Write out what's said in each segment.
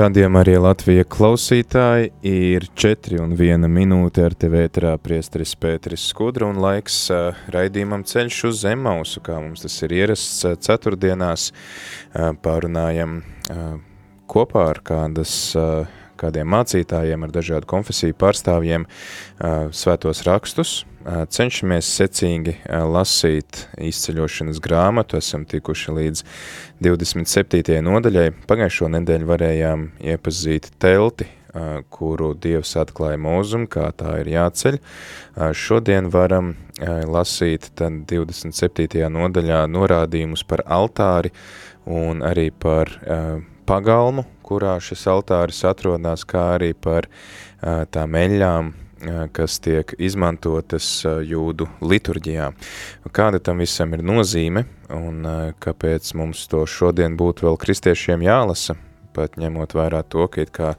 Radījumā arī Latvija klausītāji. Ir 4 un 1 minūte ar tevi ēterā priesteris Pēteris Skudra un laiks uh, raidījumam ceļš uz Zemausu, kā mums tas ir ierasts uh, ceturtdienās, uh, pārunājam kopā ar kādas, uh, kādiem mācītājiem, ar dažādu konfesiju pārstāvjiem svētos rakstus, cenšamies secīgi lasīt izceļošanas grāmatu, esam tikuši līdz 27. nodaļai. Pagājušo nedēļu varējām iepazīt telti, kuru Dievs atklāja mūzum, kā tā ir jāceļ. Šodien varam lasīt tad 27. nodaļā norādījumus par altāri un arī par pagalmu, kurā šis altāris atrodas, kā arī par tām eļļām, kas tiek izmantotas jūdu liturģijā. Kāda tam visam ir nozīme un kāpēc mums to šodien būtu vēl kristiešiem jālasa, pat ņemot vērā to, ka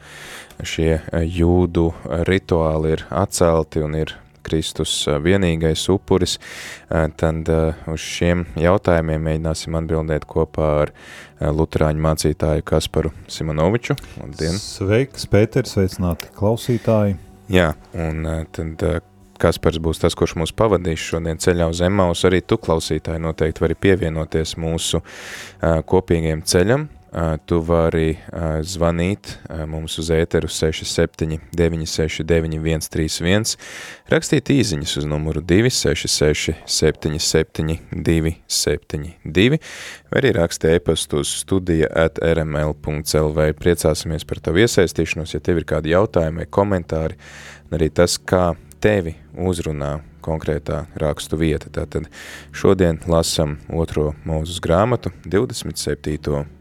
šie jūdu rituāli ir atcelti un ir Kristus vienīgais upuris, tad uz šiem jautājumiem mēģināsim atbildēt kopā ar luterāņu mācītāju Kasparu Simonoviču. Labdien! Sveiks, Pēters, sveicināti klausītāji! Jā, un tad Kaspars būs tas, kurš mūs pavadīs šodien ceļā uz Emaus. Arī tu, klausītāji, noteikti vari pievienoties mūsu kopīgiem ceļam. Uh, tu vari uh, zvanīt uh, mums uz ēteru 67 969 131, rakstīt īziņas uz numuru 266 77 272, vai arī rakstīt e-pastu uz studija at rml.lv. Priecāsimies par tavu iesaistīšanos, ja tev ir kādi jautājumi vai komentāri, un arī tas, kā tevi uzrunā konkrētā rakstu vieta. Tātad šodien lasam otro mūzus grāmatu 27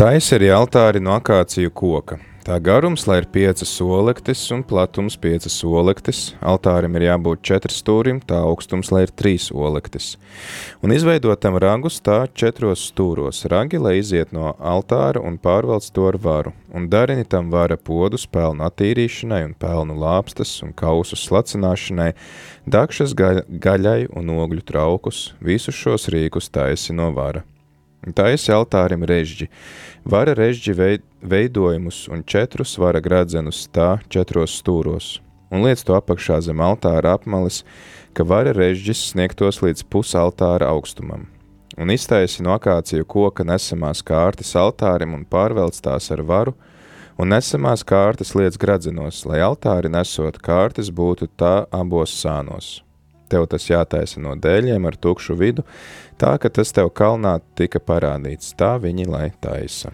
Taisa arī altāri no akāciju koka. Tā garums, lai ir piecas solektes un platums piecas solektes, altārim ir jābūt četri stūrim, tā augstums, lai ir trīs olektes. Un izveidotam ragus tā četros stūros, ragi, lai iziet no altāra un pārvelc to ar varu, un darini tam vara podus pelnu attīrīšanai un pelnu lāpstas un kausu slacināšanai, dakšas gaļ, gaļai un ogļu traukus, visus šos rīkus taisi no vara. Taisi altārim režģi, vara režģi veidojumus un četrus vara gradzenus tā četros stūros, un liec to apakšā zem altāra apmalis, ka vara režģis sniegtos līdz pusaltāra augstumam. Un iztaisi no akāciju koka nesamās kārtas altārim un pārvelc tās ar varu, un nesamās kārtas liec gradzenos, lai altāri nesot kārtas būtu tā abos sānos. Tev tas jātaisa no dēļiem ar tukšu vidu, tā ka tas tev kalnā tika parādīts, tā viņi lai taisa.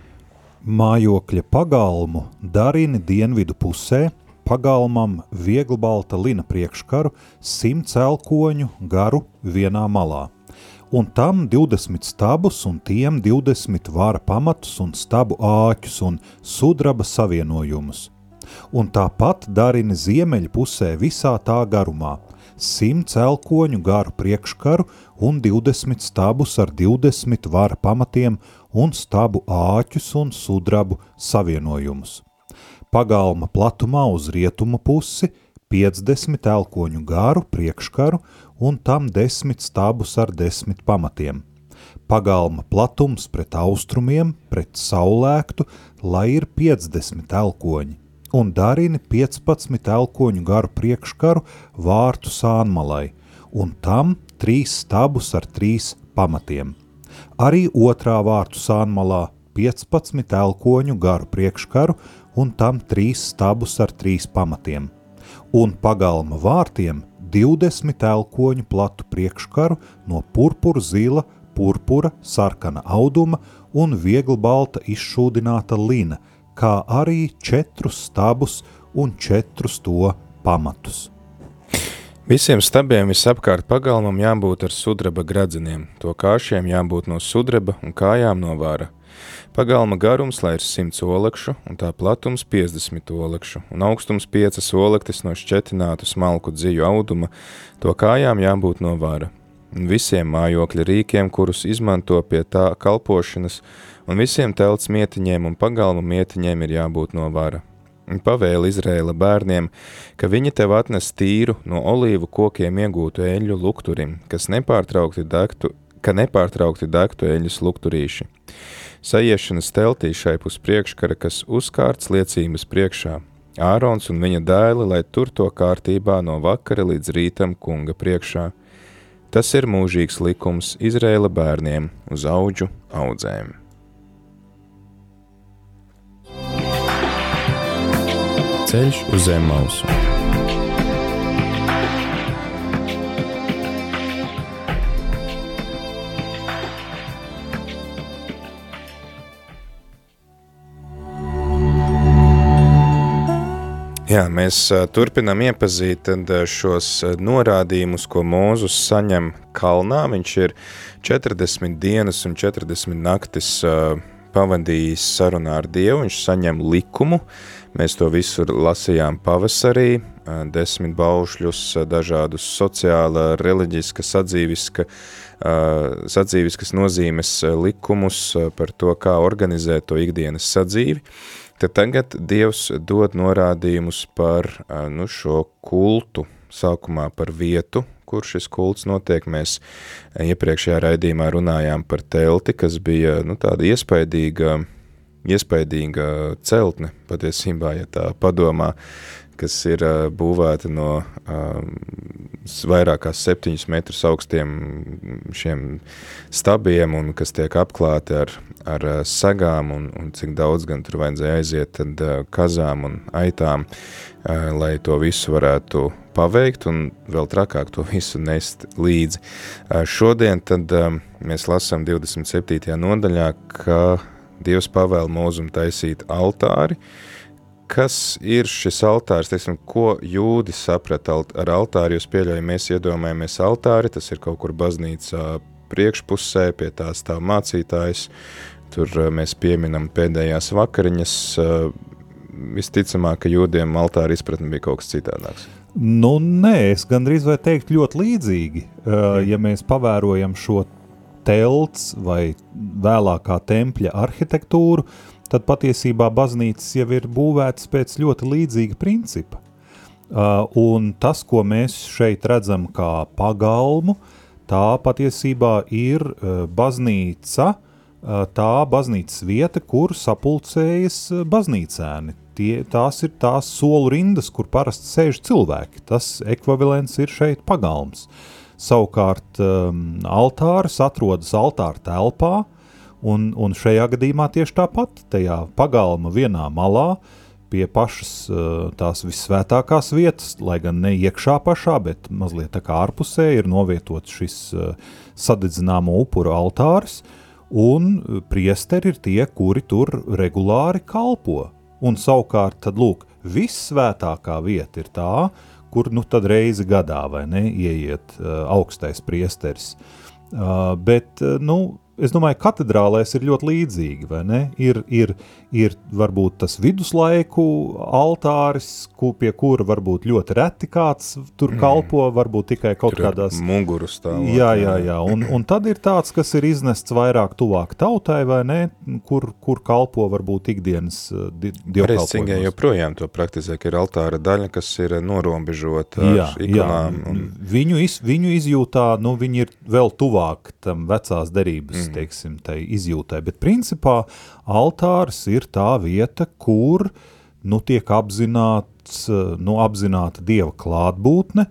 Mājokļa pagalmu darini dienvidu pusē, pagalmam vieglbalta lina priekškaru, simts elkoņu garu vienā malā. Un tam 20 stabus un tiem 20 vara pamatus un stabu āķus un sudraba savienojumus. Un tāpat darini ziemeļu pusē visā tā garumā – 100 elkoņu garu priekškaru un 20 stabus ar 20 vara pamatiem un stabu āķus un sudrabu savienojumus. Pagalma platumā uz rietumu pusi 50 elkoņu garu priekškaru un tam 10 stabus ar 10 pamatiem. Pagalma platums pret austrumiem, pret saulēktu, lai ir 50 elkoņi un darini 15 elkoņu garu priekškaru vārtu sānmalai, un tam trīs stabus ar trīs pamatiem. Arī otrā vārtu sānmalā 15 elkoņu garu priekškaru un tam trīs stabus ar trīs pamatiem. Un pagalma vārtiem 20 elkoņu platu priekškaru no purpura zila, purpura, sarkana auduma un viegli balta izšūdināta lina, kā arī četrus stabus un četrus to pamatus. Visiem stabiem visapkārt pagalmam jābūt ar sudraba gradzeniem, to kāšiem jābūt no sudraba un kājām no vāra. Pagalma garums, lai ir 100 olekšu, un tā platums 50 olekšu, un augstums 5 olektis no šķetinātu smalku dziju auduma, to kājām jābūt no vāra. Un visiem mājokļa rīkiem, kurus izmanto pie tā kalpošanas, un visiem telts mietiņiem un pagalma mietiņiem ir jābūt no vara pavēli Izrēla bērniem, ka viņi tev atnes tīru no olīvu kokiem iegūtu eļļu lukturim, kas nepārtraukti degtu, ka nepārtraukti degtu eļļas lukturīši. Sajiešanas teltī šai pus priekškara, kas uzkārts liecības priekšā. Ārons un viņa dēli, lai tur to kārtībā no vakara līdz rītam kunga priekšā. Tas ir mūžīgs likums Izrēla bērniem uz auģu audzēm. Ceļš uz zem mausu. Jā, mēs turpinām iepazīt šos norādījumus, ko Mūzus saņem kalnā. Viņš ir 40 dienas un 40 naktis pavadījis sarunā ar Dievu, viņš saņem likumu, Mēs to visu lasījām pavasarī, desmit baušļus, dažādus sociāla, reliģiska, sadzīviska, sadzīviskas nozīmes likumus par to, kā organizēt to ikdienas sadzīvi. Tad tagad Dievs dod norādījumus par nu, šo kultu, sākumā par vietu, kur šis kults notiek. Mēs iepriekšējā raidījumā runājām par telti, kas bija nu, tāda iespaidīga iespaidīga celtne, patiesībā, ja tā padomā, kas ir būvēta no um, vairāk kā septiņus metrus augstiem šiem stabiem un kas tiek apklāti ar, ar sagām un, un cik daudz gan tur vajadzēja aiziet tad kazām un aitām, uh, lai to visu varētu paveikt un vēl trakāk to visu nest līdzi. Uh, šodien tad um, mēs lasām 27. nodaļā, ka Dievs pavēl mūzum taisīt altāri. Kas ir šis altārs, teiksim, ko jūdi saprata ar altāri? Jūs pieļaujam, mēs iedomājamies altāri, tas ir kaut kur baznīcā priekšpusē, pie tā stāv mācītājs, tur eh, mēs pieminam pēdējās vakariņas, eh, visticamāk, ka jūdiem altāra izpratne bija kaut kas citādāks. Nu, nē, es gandrīz vai teikt ļoti līdzīgi. Uh, ja mēs pavērojam šo telts vai vēlākā tempļa arhitektūru, tad patiesībā baznīcas jau ir būvētas pēc ļoti līdzīga principa. Uh, un tas, ko mēs šeit redzam kā pagalmu, tā patiesībā ir uh, baznīca, uh, tā baznīcas vieta, kur sapulcējas baznīcēni. Tie, tās ir tās solu rindas, kur parasti sēž cilvēki. Tas ekvivalents ir šeit pagalms. Uh, Savukārt um, altārs atrodas altāra telpā, un, un šajā gadījumā tieši tāpat tajā pagalma vienā malā pie pašas uh, tās visvētākās vietas, lai gan ne iekšā pašā, bet mazliet tā kā ārpusē ir novietots šis uh, sadedzināmo upuru altārs, un priesteri ir tie, kuri tur regulāri kalpo. Un savukārt, tad lūk, vissvētākā vieta ir tā, kur nu tad reizi gadā vai ne ieiet uh, augstais priesteris. Uh, bet, uh, nu, es domāju, katedrālēs ir ļoti līdzīgi? Ir, ir, ir varbūt tas viduslaiku altāris, ku, pie kura varbūt ļoti reti kāds tur mm. kalpo, varbūt tikai kaut tur kādās... Muguru stāvot. Jā, jā, jā, un, un tad ir tāds, kas ir iznests vairāk tuvāk tautai, vai ne, kur, kur kalpo varbūt ikdienas dievkalpojumos. Prescingai joprojām to praktizē, ka ir altāra daļa, kas ir norombežota ar jā, ikonām. Jā. Un... Viņu, iz, viņu izjūtā, nu, viņi ir vēl tuvāk tam vecās derības mm. teiksim, tai izjūtai. Bet principā altārs ir tā vieta, kur nu tiek apzināts, nu apzināta Dieva klātbūtne,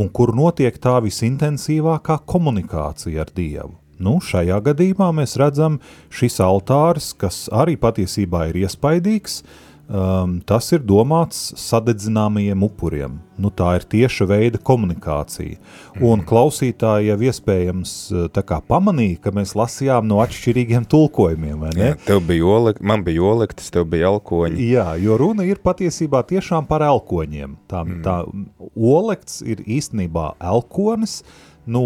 un kur notiek tā visintensīvākā komunikācija ar Dievu. Nu, šajā gadījumā mēs redzam šis altārs, kas arī patiesībā ir iespaidīgs, uh, um, tas ir domāts sadedzināmajiem upuriem. Nu, tā ir tieša veida komunikācija. Un mhm. klausītāji jau iespējams uh, kā, pamanīja, ka mēs lasījām no atšķirīgiem tulkojumiem. Jā, tev bija olek, man bija olektis, tev bija elkoņi. Jā, jo runa ir patiesībā tiešām par elkoņiem. Tā, mm. tā olekts ir īstenībā elkonis, no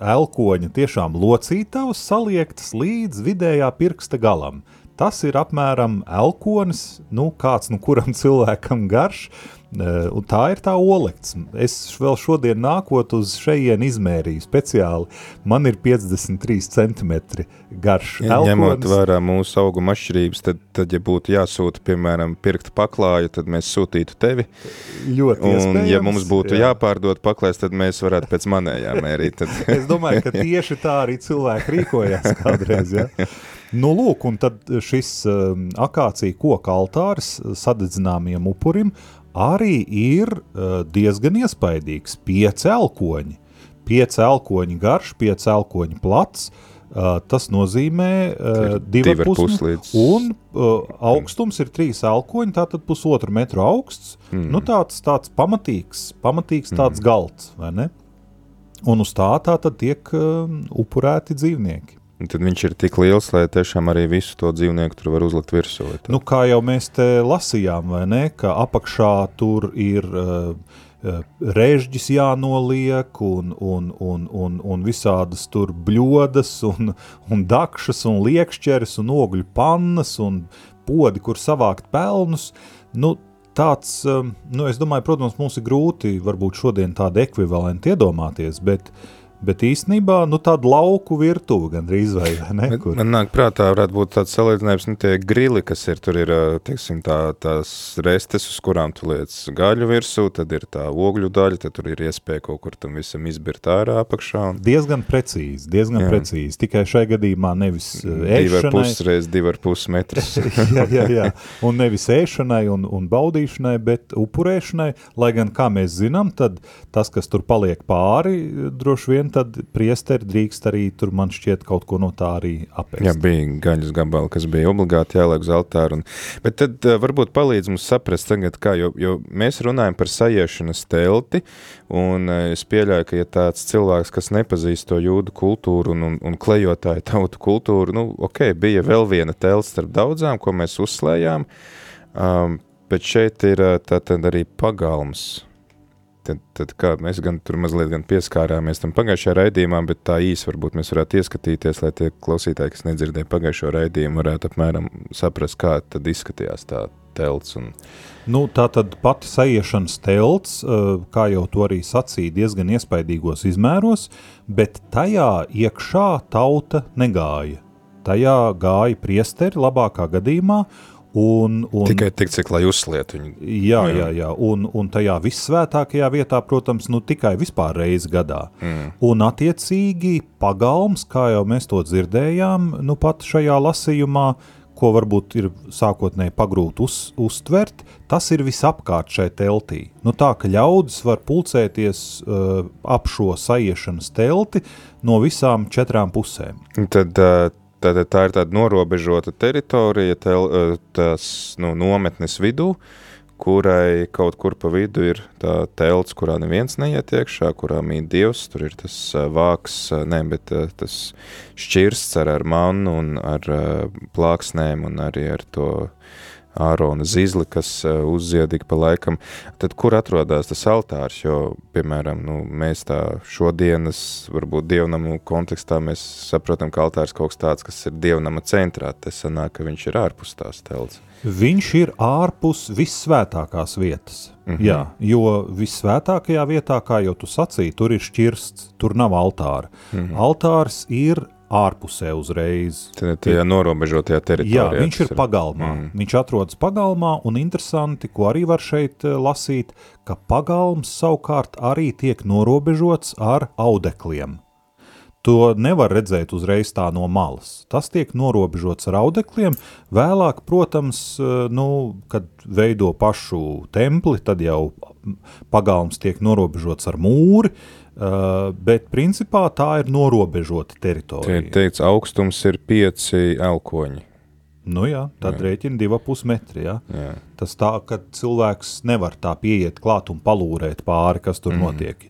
elkoņa tiešām locītavas saliektas līdz vidējā pirksta galam. Tas ir apmēram elkonis, nu, kāds nu kuram cilvēkam garš, eh, un tā ir tā olekts. Es vēl šodien nākot uz šejienu izmērīju speciāli, man ir 53 centimetri garš ja, elkonis. Ņemot vērā mūsu auguma atšķirības, tad, tad, ja būtu jāsūta, piemēram, pirkt paklāju, tad mēs sūtītu tevi. Ļoti un, ja mums būtu jā. jāpārdod paklājs, tad mēs varētu pēc manējā mērīt. Tad... es domāju, ka tieši tā arī cilvēki rīkojās kādreiz, ja? Nu, lūk, un tad šis um, akācija koka altārs sadedzināmiem upurim arī ir uh, diezgan iespaidīgs. Pieci elkoņi, pieci elkoņi garš, pieci elkoņi plats, uh, tas nozīmē uh, divi ar pusi līdz... un uh, augstums ir trīs elkoņi, tātad pusotru metru augsts, mm. nu tāds, tāds pamatīgs, pamatīgs tāds mm. galds, vai ne? Un uz tā tā tad tiek uh, upurēti dzīvnieki. Tad viņš ir tik liels, lai tiešām arī visu to dzīvnieku tur var uzlikt virsū. Nu, kā jau mēs te lasījām, vai ne, ka apakšā tur ir uh, režģis jānoliek un, un, un, un, un visādas tur bļodas un, un dakšas un liekšķeres un ogļu pannas un podi, kur savākt pelnus. Nu, tāds, nu, es domāju, protams, mums ir grūti varbūt šodien tādu ekvivalentu iedomāties, bet uh, Bet īstenībā nu, tāda lauku virtuve gandrīz vai ne? Kur. Man nāk prātā, varētu būt tāds salīdzinājums, nu, tie grili, kas ir, tur ir, teiksim, tā, tās restes, uz kurām tu liec gaļu virsū, tad ir tā ogļu daļa, tad tur ir iespēja kaut kur tam visam izbirt ārā apakšā. Un... Diezgan precīzi, diezgan jā. precīzi. Tikai šai gadījumā nevis ēšanai. Divi ar pus reiz, divi ar pus metrus. jā, jā, jā. Un nevis ēšanai un, un baudīšanai, bet upurēšanai, lai gan, kā mēs zinām, tad tas, kas tur paliek pāri, droši vien tad priesteri drīkst arī tur man šķiet kaut ko no tā arī apēst. Jā, bija gaļas gabali, kas bija obligāti jāliek uz altāru. Un, bet tad uh, varbūt palīdz mums saprast tagad, kā, jo, jo mēs runājam par sajiešanas telti, un uh, es pieļauju, ka ja tāds cilvēks, kas nepazīst to jūdu kultūru un, un, un klejotāju tautu kultūru, nu, ok, bija vēl viena telts starp daudzām, ko mēs uzslējām, um, bet šeit ir uh, tātad arī pagalms, Tad, tad kā mēs gan tur mazliet gan pieskārāmies tam pagājušajā raidījumā, bet tā īsi varbūt mēs varētu ieskatīties, lai tie klausītāji, kas nedzirdēja pagājušo raidījumu, varētu apmēram saprast, kā tad izskatījās tā telts. Un... Nu, tā tad pati sajiešanas telts, kā jau to arī sacīja, diezgan iespaidīgos izmēros, bet tajā iekšā tauta negāja. Tajā gāja priesteri labākā gadījumā, Un, un, Tikai tik, cik lai uzsliet viņu. Jā, jā, jā. Un, un tajā vissvētākajā vietā, protams, nu tikai vispār reizi gadā. Mm. Un attiecīgi pagalms, kā jau mēs to dzirdējām, nu pat šajā lasījumā, ko varbūt ir sākotnēji pagrūti uz, uztvert, tas ir visapkārt šai teltī. Nu tā, ka ļaudis var pulcēties uh, ap šo saiešanas telti no visām četrām pusēm. Tad uh, Tātad tā ir tāda norobežota teritorija, tel, eh, tās nu, nometnes vidū, kurai kaut kur pa vidu ir tā telts, kurā neviens neiet iekšā, kurā mīt dievs, tur ir tas eh, vāks, eh, ne, bet tas šķirsts ar, ar mannu un ar plāksnēm un arī ar to Ārona zizli, kas uh, uzziedīga pa laikam, tad kur atrodas tas altārs, jo, piemēram, nu, mēs tā šodienas, varbūt dievnamu kontekstā mēs saprotam, ka altārs kaut kas tāds, kas ir dievnama centrā, te sanāk, ka viņš ir ārpus tās telts. Viņš ir ārpus vissvētākās vietas, mm -hmm. jā, jo vissvētākajā vietā, kā jau tu sacīji, tur ir šķirsts, tur nav altāra. Mm -hmm. Altārs ir ārpusē uzreiz. Tajā norobežotajā teritorijā. Jā, viņš ir pagalmā. Mm. Viņš atrodas pagalmā, un interesanti, ko arī var šeit eh, lasīt, ka pagalms savukārt arī tiek norobežots ar audekliem. To nevar redzēt uzreiz tā no malas. Tas tiek norobežots ar audekliem. Vēlāk, protams, eh, nu, kad veido pašu templi, tad jau pagalms tiek norobežots ar mūri, uh, bet principā tā ir norobežota teritorija. Tie ir teikts, augstums ir pieci elkoņi. Nu jā, tad jā. rēķina divi pus metri. Jā. Jā. Tas tā, ka cilvēks nevar tā pieiet klāt un palūrēt pāri, kas tur mm. notiek.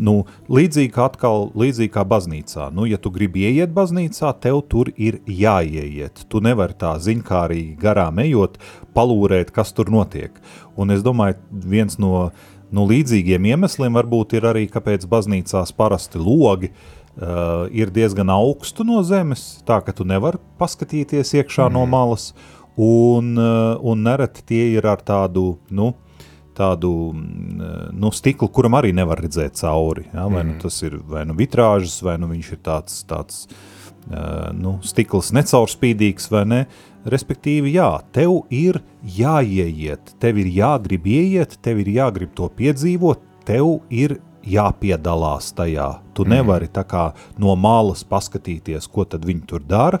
Nu, līdzīgi kā atkal, līdzīgi kā baznīcā. Nu, ja tu gribi ieiet baznīcā, tev tur ir jāieiet. Tu nevari tā ziņkārīgi garām ejot, palūrēt, kas tur notiek. Un es domāju, viens no nu, līdzīgiem iemesliem varbūt ir arī, kāpēc baznīcās parasti logi uh, ir diezgan augstu no zemes, tā ka tu nevari paskatīties iekšā mm. no mhm. malas, un, uh, un nereti tie ir ar tādu, nu, tādu mm, nu, stiklu, kuram arī nevar redzēt cauri. Ja? Vai mm. nu mhm. tas ir vai nu vitrāžas, vai nu viņš ir tāds, tāds uh, nu, stikls necaurspīdīgs vai ne. Respektīvi, jā, tev ir jāieiet, tev ir jāgrib ieiet, tev ir jāgrib to piedzīvot, tev ir jāpiedalās tajā. Tu mm. nevari tā kā no malas paskatīties, ko tad viņi tur dara,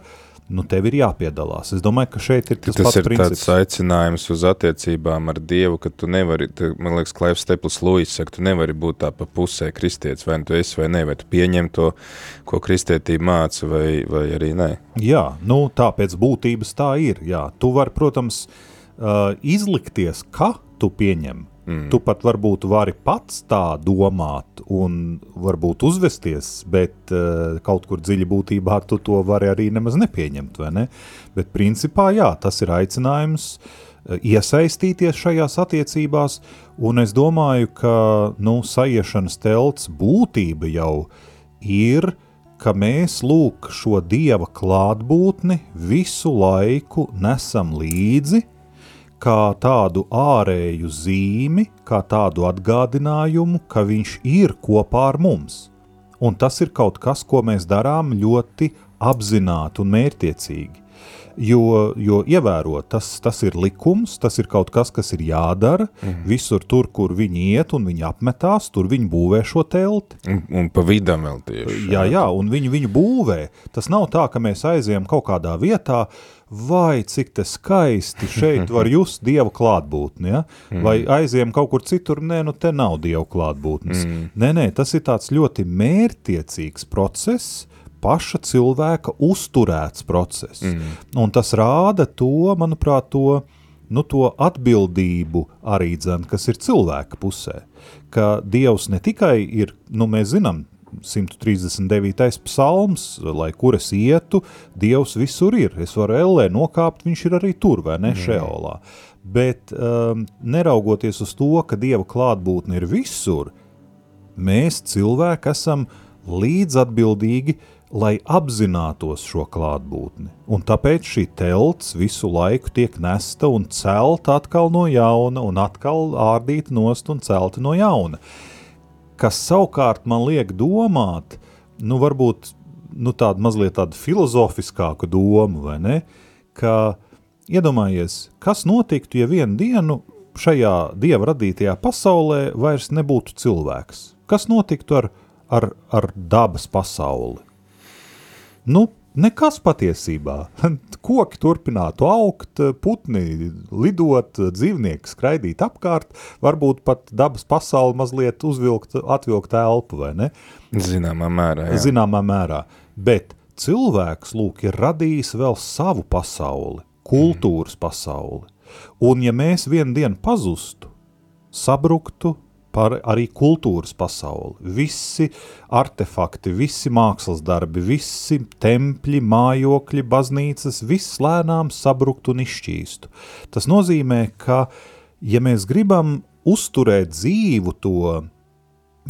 nu tev ir jāpiedalās. Es domāju, ka šeit ir tas, tas ir princips. tāds aicinājums uz attiecībām ar Dievu, ka tu nevari, man liekas, Klaivs Steplis Lūis saka, tu nevari būt tā pa pusē kristietis, vai nu tu esi vai ne, vai tu pieņem to, ko kristietība māca, vai, vai arī nē. Jā, nu tā pēc būtības tā ir, jā. Tu vari, protams, uh, izlikties, ka tu pieņem, Mm. Tu pat varbūt vari pats tā domāt un varbūt uzvesties, bet uh, kaut kur dziļi būtībā tu to vari arī nemaz nepieņemt, vai ne? Bet principā jā, tas ir aicinājums uh, iesaistīties šajās attiecībās, un es domāju, ka nu, saiešanas telts būtība jau ir, ka mēs lūk šo Dieva klātbūtni visu laiku nesam līdzi, kā tādu ārēju zīmi, kā tādu atgādinājumu, ka viņš ir kopā ar mums. Un tas ir kaut kas, ko mēs darām ļoti apzināti un mērķiecīgi. Jo, jo ievērot, tas, tas ir likums, tas ir kaut kas, kas ir jādara. Mm. Visur, tur, kur viņi iet un viņi apmetās, tur viņi būvē šo telti. Un, un pa vidam vēl tieši. Jā, jā, un viņi viņu būvē. Tas nav tā, ka mēs aizējam kaut kādā vietā, vai cik tas skaisti šeit var just Dieva klātbūtni, ja? Mm. vai aiziem kaut kur citur, nē, nu te nav Dieva klātbūtnes. Mm. Nē, nē, tas ir tāds ļoti mērtiecīgs process, paša cilvēka uzturēts process. Mm. Un tas rāda to, manuprāt, to, nu, to atbildību arī dzen, kas ir cilvēka pusē. Ka Dievs ne tikai ir, nu mēs zinām, 139. psalms, lai kur es ietu, Dievs visur ir. Es varu ellē nokāpt, viņš ir arī tur, vai ne, šeolā. Bet um, neraugoties uz to, ka Dieva klātbūtne ir visur, mēs cilvēki esam līdzatbildīgi, lai apzinātos šo klātbūtni. Un tāpēc šī telts visu laiku tiek nesta un celta atkal no jauna, un atkal ārdīta nost un celta no jauna. Kas savukārt man liek domāt, nu, varbūt nu, tādu mazliet tādu filozofiskāku domu, vai ne? Ka iedomājies, kas notiktu, ja vienu dienu šajā dieva radītajā pasaulē vairs nebūtu cilvēks? Kas notiktu ar, ar, ar dabas pasauli? Nu, Nekas patiesībā. Koki turpinātu augt, putni lidot, dzīvnieki skraidīt apkārt, varbūt pat dabas pasauli mazliet uzvilkt, atvilkt elpu, vai ne? Zināmā mērā, jā. Zināmā mērā. Bet cilvēks, lūk, ir radījis vēl savu pasauli, kultūras pasauli. Un ja mēs vienu dienu pazustu, sabruktu, par arī kultūras pasauli. Visi artefakti, visi mākslas darbi, visi tempļi, mājokļi, baznīcas, viss lēnām sabrukt un izšķīstu. Tas nozīmē, ka, ja mēs gribam uzturēt dzīvu to,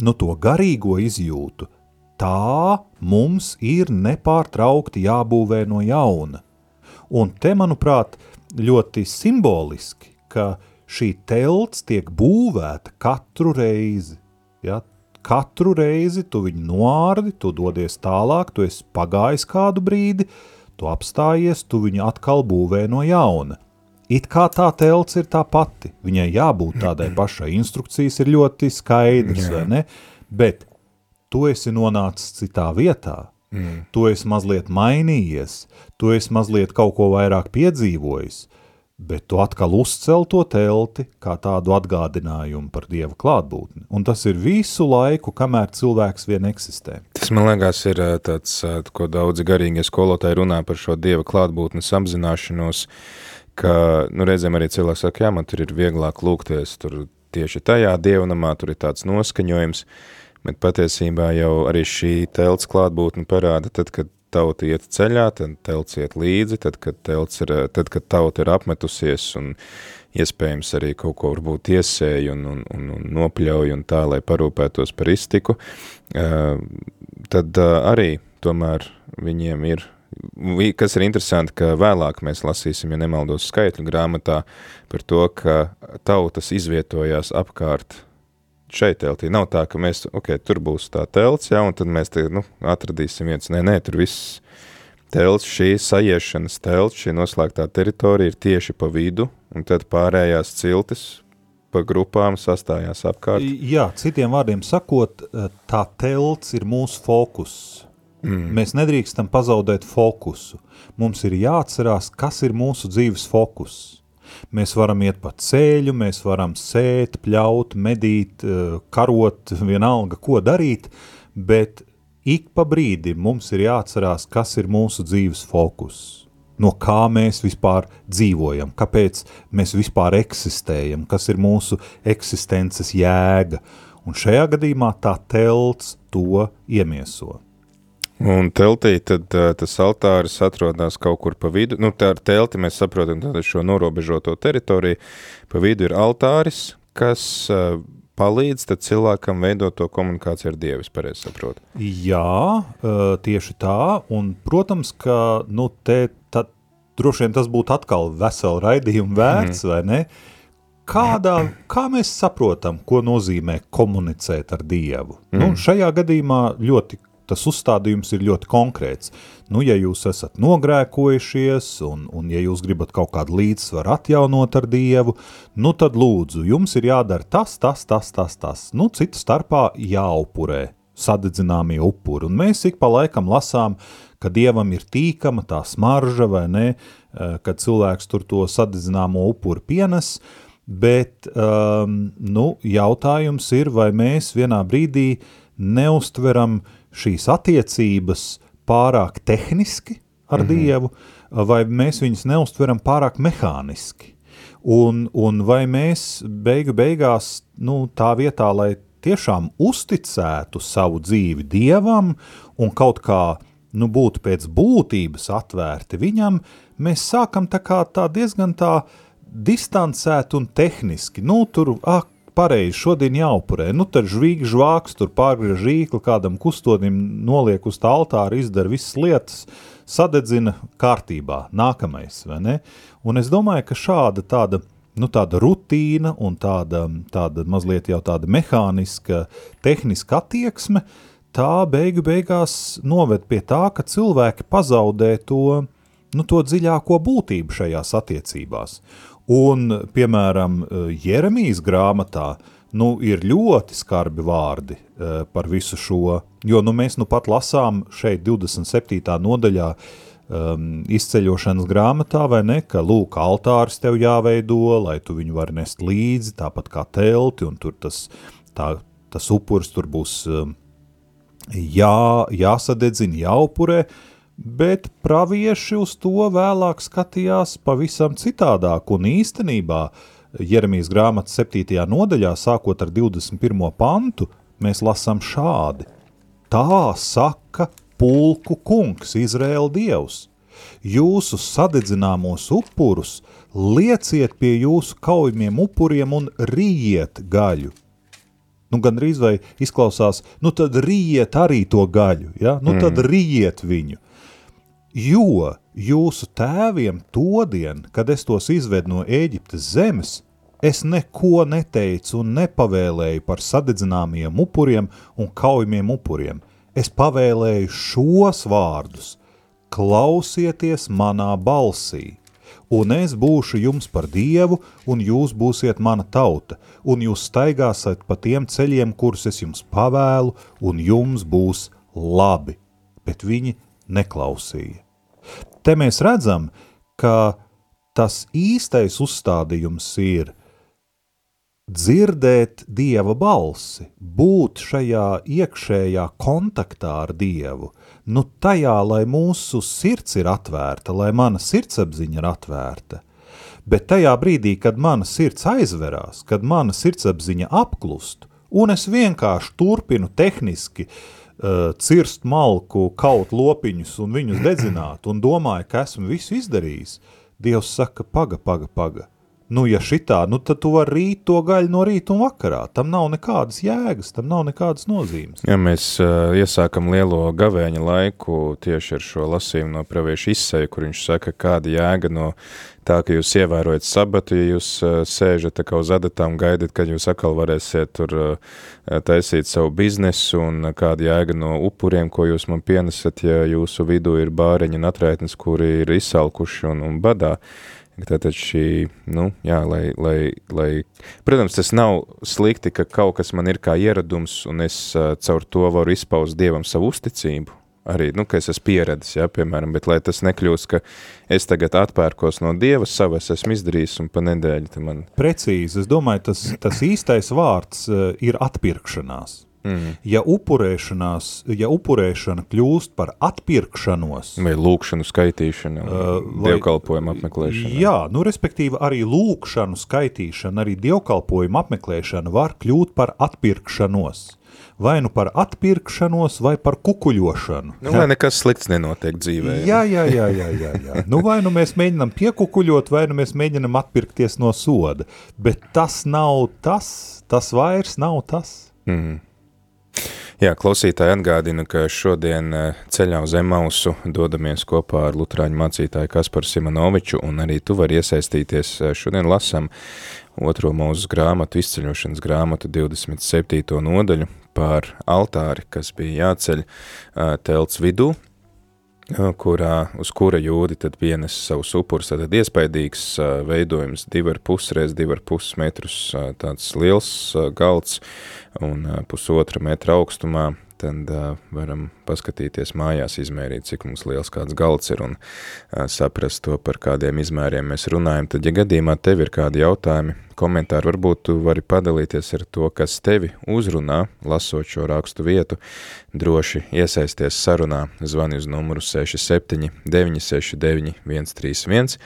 nu, to garīgo izjūtu, tā mums ir nepārtraukti jābūvē no jauna. Un te, manuprāt, ļoti simboliski, ka uh, šī telts tiek būvēta katru reizi. Ja? Katru reizi tu viņu noārdi, tu dodies tālāk, tu esi pagājis kādu brīdi, tu apstājies, tu viņu atkal būvē no jauna. It kā tā telts ir tā pati, viņai jābūt tādai pašai, instrukcijas ir ļoti skaidrs, vai ne? Bet tu esi nonācis citā vietā, Mm. Tu esi mazliet mainījies, tu esi mazliet kaut ko vairāk piedzīvojis, bet tu atkal uzcel to telti kā tādu atgādinājumu par Dieva klātbūtni. Un tas ir visu laiku, kamēr cilvēks vien eksistē. Tas, man liekas, ir tāds, ko daudzi garīgie skolotāji runā par šo Dieva klātbūtnes apzināšanos, ka, nu, reizēm arī cilvēks saka, jā, man tur ir vieglāk lūgties, tur tieši tajā dievnamā, tur ir tāds noskaņojums, bet patiesībā jau arī šī telts klātbūtne parāda, tad, kad tauta iet ceļā, tad telts iet līdzi, tad, kad, telts ir, tad, kad tauta ir apmetusies un iespējams arī kaut ko varbūt iesēja un, un, un, un nopļauj un tā, lai parūpētos par iztiku, tad arī tomēr viņiem ir, kas ir interesanti, ka vēlāk mēs lasīsim, ja nemaldos skaitļu grāmatā, par to, ka tautas izvietojās apkārt šeit teltī. Nav tā, ka mēs, ok, tur būs tā telts, jā, un tad mēs te, nu, atradīsim viens. Nē, nē, tur viss telts, šī sajiešanas telts, šī noslēgtā teritorija ir tieši pa vidu, un tad pārējās ciltis pa grupām sastājās apkārt. Jā, citiem vārdiem sakot, tā telts ir mūsu fokus. Mm. Mēs nedrīkstam pazaudēt fokusu. Mums ir jāatcerās, kas ir mūsu dzīves fokus Mēs varam iet pa ceļu, mēs varam sēt, pļaut, medīt, eh, karot, vienalga, ko darīt, bet ik pa brīdim mums ir jāatcerās, kas ir mūsu dzīves fokus. No kā mēs vispār dzīvojam, kāpēc mēs vispār eksistējam, kas ir mūsu eksistences jēga. Un šajā gadījumā tā telts to iemieso. Un teltī tad tas altāris atrodas kaut kur pa vidu. Nu, tā ar telti mēs saprotam šo norobežoto teritoriju. Pa vidu ir altāris, kas palīdz cilvēkam veidot to komunikāciju ar Dievu, pareizi saprotu. Jā, tieši tā. Un, protams, ka nu, te, tā, droši vien tas būtu atkal vesela raidījuma vērts, mm. vai ne? Kādā, kā mēs saprotam, ko nozīmē komunicēt ar Dievu? Mm. Nu, šajā gadījumā ļoti tas uzstādījums ir ļoti konkrēts. Nu, ja jūs esat nogrēkojušies un, un ja jūs gribat kaut kādu līdzsvaru atjaunot ar Dievu, nu tad lūdzu, jums ir jādara tas, tas, tas, tas, tas. Nu, citu starpā jāupurē sadedzināmie upuri. Un mēs ik pa laikam lasām, ka Dievam ir tīkama tā smarža vai ne, eh, kad cilvēks tur to sadedzināmo upuri pienes, bet um, nu, jautājums ir, vai mēs vienā brīdī neustveram uh, šīs attiecības pārāk tehniski ar mm -hmm. Dievu, vai mēs viņus neustveram pārāk mehāniski. Un, un vai mēs beigu beigās, nu, tā vietā, lai tiešām uzticētu savu dzīvi Dievam un kaut kā, nu, būtu pēc būtības atvērti viņam, mēs sākam tā kā tā diezgan tā distancēt un tehniski, nu, tur, ak, pareizi, šodien jāupurē. Nu, tad žvīgi žvāks, tur pārgriež rīkli, kādam kustonim noliek uz tā altāra, izdara visas lietas, sadedzina kārtībā, nākamais, vai ne? Un es domāju, ka šāda tāda, nu, tāda rutīna un tāda, tāda mazliet jau tāda mehāniska, tehniska attieksme, tā beigu beigās noved pie tā, ka cilvēki pazaudē to, nu, to dziļāko būtību šajās attiecībās. Un, piemēram, Jeremijas grāmatā nu, ir ļoti skarbi vārdi uh, par visu šo, jo nu, mēs nu pat lasām šeit 27. nodaļā um, izceļošanas grāmatā, vai ne, ka lūk, altārs tev jāveido, lai tu viņu vari nest līdzi, tāpat kā telti, un tur tas, tā, tas upurs tur būs um, jā, jāsadedzina, jāupurē, uh, bet pravieši uz to vēlāk skatījās pavisam citādāk, un īstenībā Jeremijas grāmatas 7. nodaļā, sākot ar 21. pantu, mēs lasām šādi. Tā saka pulku kungs, Izraēla dievs. Jūsu sadedzināmos upurus lieciet pie jūsu kaujamiem upuriem un rījiet gaļu. Nu, gan drīz vai izklausās, nu tad rījiet arī to gaļu, ja? nu mm. tad rījiet viņu. Jo jūsu tēviem todien, kad es tos izvedu no Ēģiptes zemes, es neko neteicu un nepavēlēju par sadedzināmiem upuriem un kaujamiem upuriem. Es pavēlēju šos vārdus: klausieties manā balsī, un es būšu jums par dievu, un jūs būsiet mana tauta, un jūs staigāsiet pa tiem ceļiem, kurus es jums pavēlu, un jums būs labi. bet viņi neklausīja. Te mēs redzam, ka tas īstais uzstādījums ir dzirdēt Dieva balsi, būt šajā iekšējā kontaktā ar Dievu, nu tajā, lai mūsu sirds ir atvērta, lai mana sirdsapziņa ir atvērta, bet tajā brīdī, kad mana sirds aizverās, kad mana sirdsapziņa apklust, un es vienkārši turpinu tehniski uh, cirst malku, kaut lopiņus un viņus dedzināt, un domāju, ka esmu visu izdarījis, Dievs saka, paga, paga, paga. Nu, ja šitā, nu tad tu vari rīt to gaļu no rīta un vakarā. Tam nav nekādas jēgas, tam nav nekādas nozīmes. Ja mēs uh, iesākam lielo gavēņa laiku tieši ar šo lasījumu no pravieša izseja, kur viņš saka, kāda jēga no tā, ka jūs ievērojat sabatu, ja jūs uh, sēžat tā kā uz adatām, gaidat, kad jūs atkal varēsiet tur uh, taisīt savu biznesu un kāda jēga no upuriem, ko jūs man pienesat, ja jūsu vidū ir bāreņi un atraitnes, kuri ir izsalkuši un, un badā. Uh, Tātad šī, nu, jā, lai, lai, lai, protams, tas nav slikti, ka kaut kas man ir kā ieradums, un es uh, caur to varu izpaust Dievam savu uzticību, arī, nu, ka es esmu pieredzis, jā, piemēram, bet lai tas nekļūst, ka es tagad atpērkos no Dieva savu, es esmu izdarījis un pa nedēļu man... Precīzi, es domāju, tas, tas īstais vārds ir atpirkšanās. Mm. Ja, upurēšanās, ja upurēšana kļūst par atpirkšanos, vai lūkšanu skaitīšanu, uh, dievkalpojumu apmeklēšanu. Jā, nu, respektīvi arī lūkšanu skaitīšana, arī dievkalpojumu apmeklēšana var kļūt par atpirkšanos. Vai nu par atpirkšanos, vai par kukuļošanu. Nu, lai nekas slikts nenotiek dzīvē. Jā, jā, jā, jā, jā, jā. Nu, vai nu mēs mēģinām piekukuļot, vai nu mēs mēģinām atpirkties no soda. Bet tas nav tas, tas vairs nav tas. Mm. Jā, klausītāji atgādina, ka šodien eh, ceļā uz Emausu dodamies kopā ar Lutrāņu mācītāju Kasparu Simonoviču, un arī tu vari iesaistīties. Eh, šodien lasam otro mūsu grāmatu, izceļošanas grāmatu 27. nodaļu par altāri, kas bija jāceļ eh, telts vidū, kurā, uz kura jūdi tad pienes savus upurus, tad iespaidīgs veidojums, divi ar pus reiz divi ar pus metrus, tāds liels galds un pusotra metra augstumā, tad uh, varam paskatīties mājās, izmērīt, cik mums liels kāds galds ir un uh, saprast to, par kādiem izmēriem mēs runājam. Tad, ja gadījumā tev ir kādi jautājumi, komentāri, varbūt tu vari padalīties ar to, kas tevi uzrunā, lasot šo rakstu vietu, droši iesaisties sarunā, zvani uz numuru 67 969 131,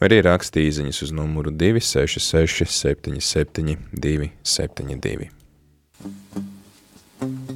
vai arī raksti īziņas uz numuru 266 77 272. Slava un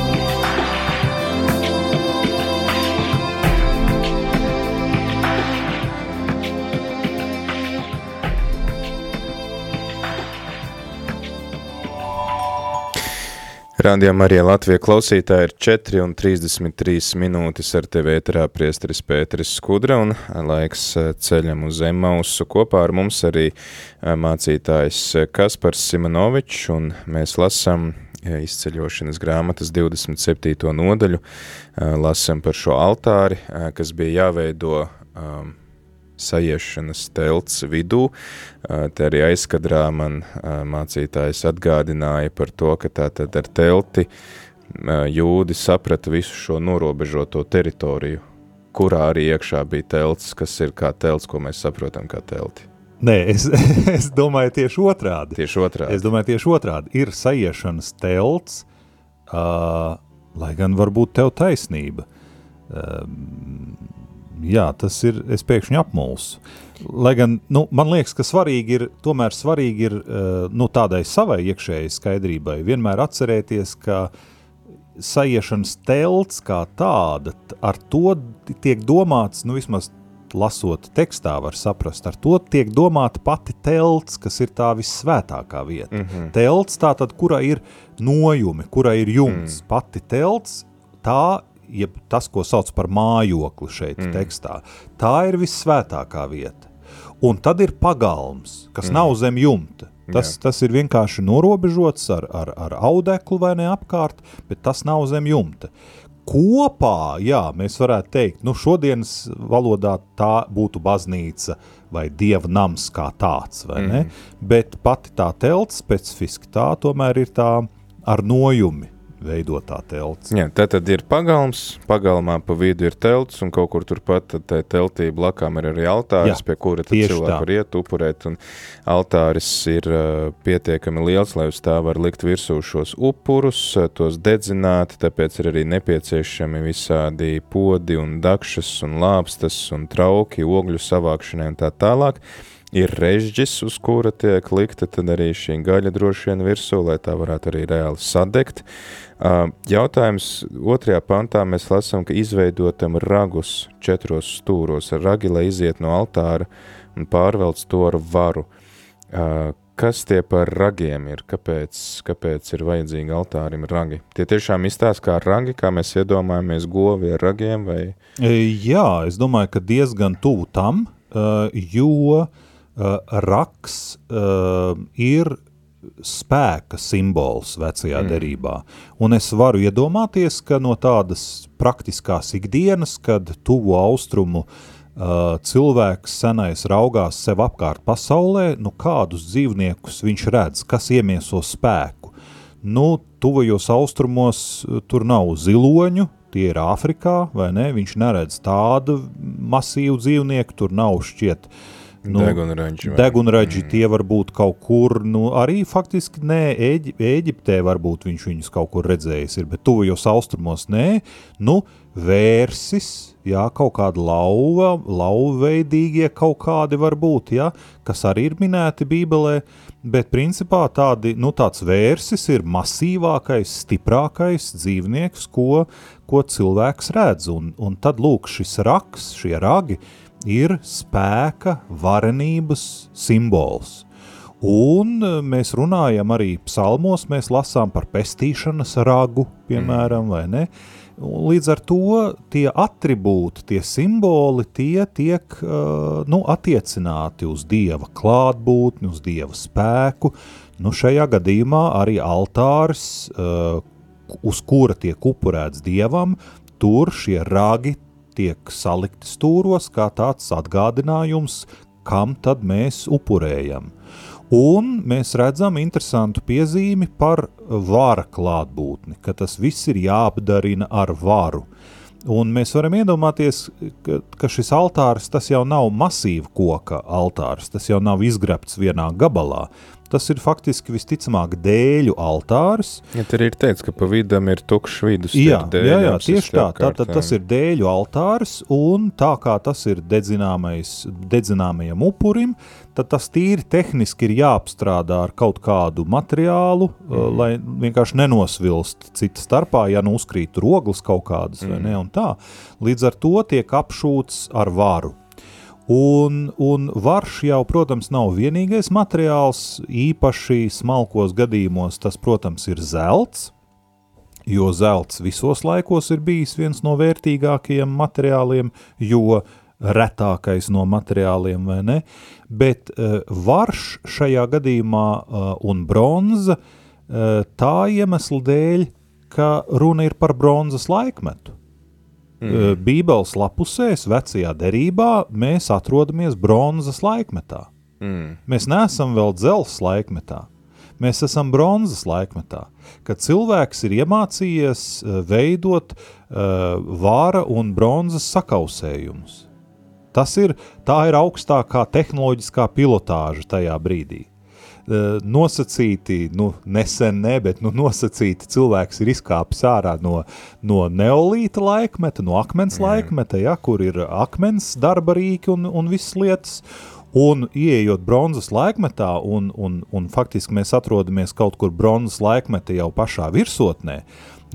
Rādījumā arī Latvija klausītāji ir 4 un 33 minūtes ar tevi ēterā priesteris Pēteris Skudra un laiks eh, ceļam uz Emausu. Kopā ar mums arī eh, mācītājs Kaspars Simonovičs un mēs lasam eh, izceļošanas grāmatas 27. nodaļu, lasam par šo altāri, kas bija jāveido um, sajiešanas telts vidū. Te arī aizkadrā man mācītājs atgādināja par to, ka tātad ar telti jūdi saprata visu šo norobežoto teritoriju, kurā arī iekšā bija telts, kas ir kā telts, ko mēs saprotam kā telti. Nē, es, es domāju tieši otrādi. Tieši otrādi. Es domāju tieši otrādi. Ir sajiešanas telts, uh, lai gan varbūt tev taisnība. Uh, jā, tas ir, pēkšņi apmulsu. Lai gan, nu, man liekas, ka svarīgi ir, tomēr svarīgi ir, eh, nu, tādai savai iekšējai skaidrībai vienmēr atcerēties, ka sajiešanas telts kā tāda, ar to tiek domāts, nu, vismaz lasot tekstā var saprast, ar to tiek domāta pati telts, kas ir tā vissvētākā vieta. Mm -hmm. Telts tātad, kura ir nojumi, kura ir jumts. Mm. Pati telts, tā jeb tas, ko sauc par mājokli šeit mm. tekstā, tā ir vissvētākā vieta. Un tad ir pagalms, kas mm. nav zem jumta. Tas, Jā. tas ir vienkārši norobežots ar, ar, ar audeklu vai ne apkārt, bet tas nav zem jumta. Kopā, jā, mēs varētu teikt, nu šodienas valodā tā būtu baznīca vai dieva nams kā tāds, vai ne? Mm. Bet pati tā telts specifiski tā tomēr ir tā ar nojumi, veidotā telts. Jā, tā tad ir pagalms, pagalmā pa vidu ir telts, un kaut kur turpat tā teltī blakām ir arī altāris, Jā, pie kura tad cilvēki var iet, upurēt, un altāris ir uh, pietiekami liels, lai uz tā var likt virsū šos upurus, tos dedzināt, tāpēc ir arī nepieciešami visādi podi un dakšas un lāpstas un trauki, ogļu savākšanai un tā tālāk ir režģis, uz kura tiek likta arī šī gaļa droši vien virsū, lai tā varētu arī reāli sadegt. Jautājums otrajā pantā mēs lasām, ka izveidotam ragus četros stūros ar ragi, lai iziet no altāra un pārvelc to ar varu. Kas tie par ragiem ir? Kāpēc, kāpēc ir vajadzīgi altārim ragi? Tie tiešām izstāsta kā ragi, kā mēs iedomājamies govi ar ragiem? Vai? Jā, es domāju, ka diezgan tuvu tam, jo raks ir spēka simbols vecajā mm. derībā. Un es varu iedomāties, ka no tādas praktiskās ikdienas, kad tuvu austrumu uh, cilvēks senais raugās sev apkārt pasaulē, nu kādus dzīvniekus viņš redz, kas iemieso spēku. Nu, tuvajos austrumos tur nav ziloņu, tie ir Āfrikā, vai ne? Viņš neredz tādu masīvu dzīvnieku, tur nav šķiet uh, Nu, degunraģi. Degunraģi mm. tie var būt kaut kur, nu arī faktiski nē, Ēģi, Ēģiptē varbūt viņš viņus kaut kur redzējis ir, bet tuvajos austrumos nē, nu vērsis, jā, kaut kāda lauva, lauveidīgie kaut kādi var būt, jā, kas arī ir minēti bībelē, bet principā tādi, nu tāds vērsis ir masīvākais, stiprākais dzīvnieks, ko, ko cilvēks redz, un, un tad lūk šis raks, šie ragi, ir spēka, varenības simbols. Un e, mēs runājam arī psalmos, mēs lasām par pestīšanas ragu, piemēram, vai ne? Līdz ar to tie atribūti, tie simboli, tie tiek uh, nu, attiecināti uz Dieva klātbūtni, uz Dieva spēku. Nu, šajā gadījumā arī altārs, uh, uz kura tiek upurēts Dievam, tur šie ragi tiek salikti stūros kā tāds atgādinājums, kam tad mēs upurējam. Un mēs redzam interesantu piezīmi par vara klātbūtni, ka tas viss ir jāapdarina ar varu. Un mēs varam iedomāties, ka, ka šis altārs jau nav masīva koka altārs, tas jau nav izgrebts vienā gabalā. Tas ir faktiski visticamāk dēļu altārs. Ja tur ir teikts, ka pa vidam ir tukšs vidus. Jā, jā, jā, tieši tā. Tātad tas ir dēļu altārs, un tā kā tas ir dedzināmajam upurim, tad tas tīri tehniski ir jāapstrādā ar kaut kādu materiālu, mm. uh, lai vienkārši nenosvilst cita starpā, ja nu uzkrīt roglas kaut kādas mm. vai ne, un tā. Līdz ar to tiek apšūts ar varu. Un, un varš jau, protams, nav vienīgais materiāls, īpaši smalkos gadījumos tas, protams, ir zelts, jo zelts visos laikos ir bijis viens no vērtīgākajiem materiāliem, jo retākais no materiāliem, vai ne? Bet uh, varš šajā gadījumā uh, un bronza uh, tā iemesla dēļ, ka runa ir par bronzas laikmetu. Mm. Bībeles lapusēs, vecajā derībā, mēs atrodamies bronzas laikmetā. Mm. Mēs neesam vēl dzelzs laikmetā. Mēs esam bronzas laikmetā, kad cilvēks ir iemācījies veidot uh, vāra un bronzas sakausējumus. Tas ir, tā ir augstākā tehnoloģiskā pilotāža tajā brīdī. Eh, nosacīti, nu, nesen ne, bet nu, nosacīti cilvēks ir izkāpis ārā no, no neolīta laikmeta, no akmens mm. laikmeta, ja, kur ir akmens darba rīki un, un visas lietas, un ieejot bronzas laikmetā, un, un, un faktiski mēs atrodamies kaut kur bronzas laikmeta jau pašā virsotnē,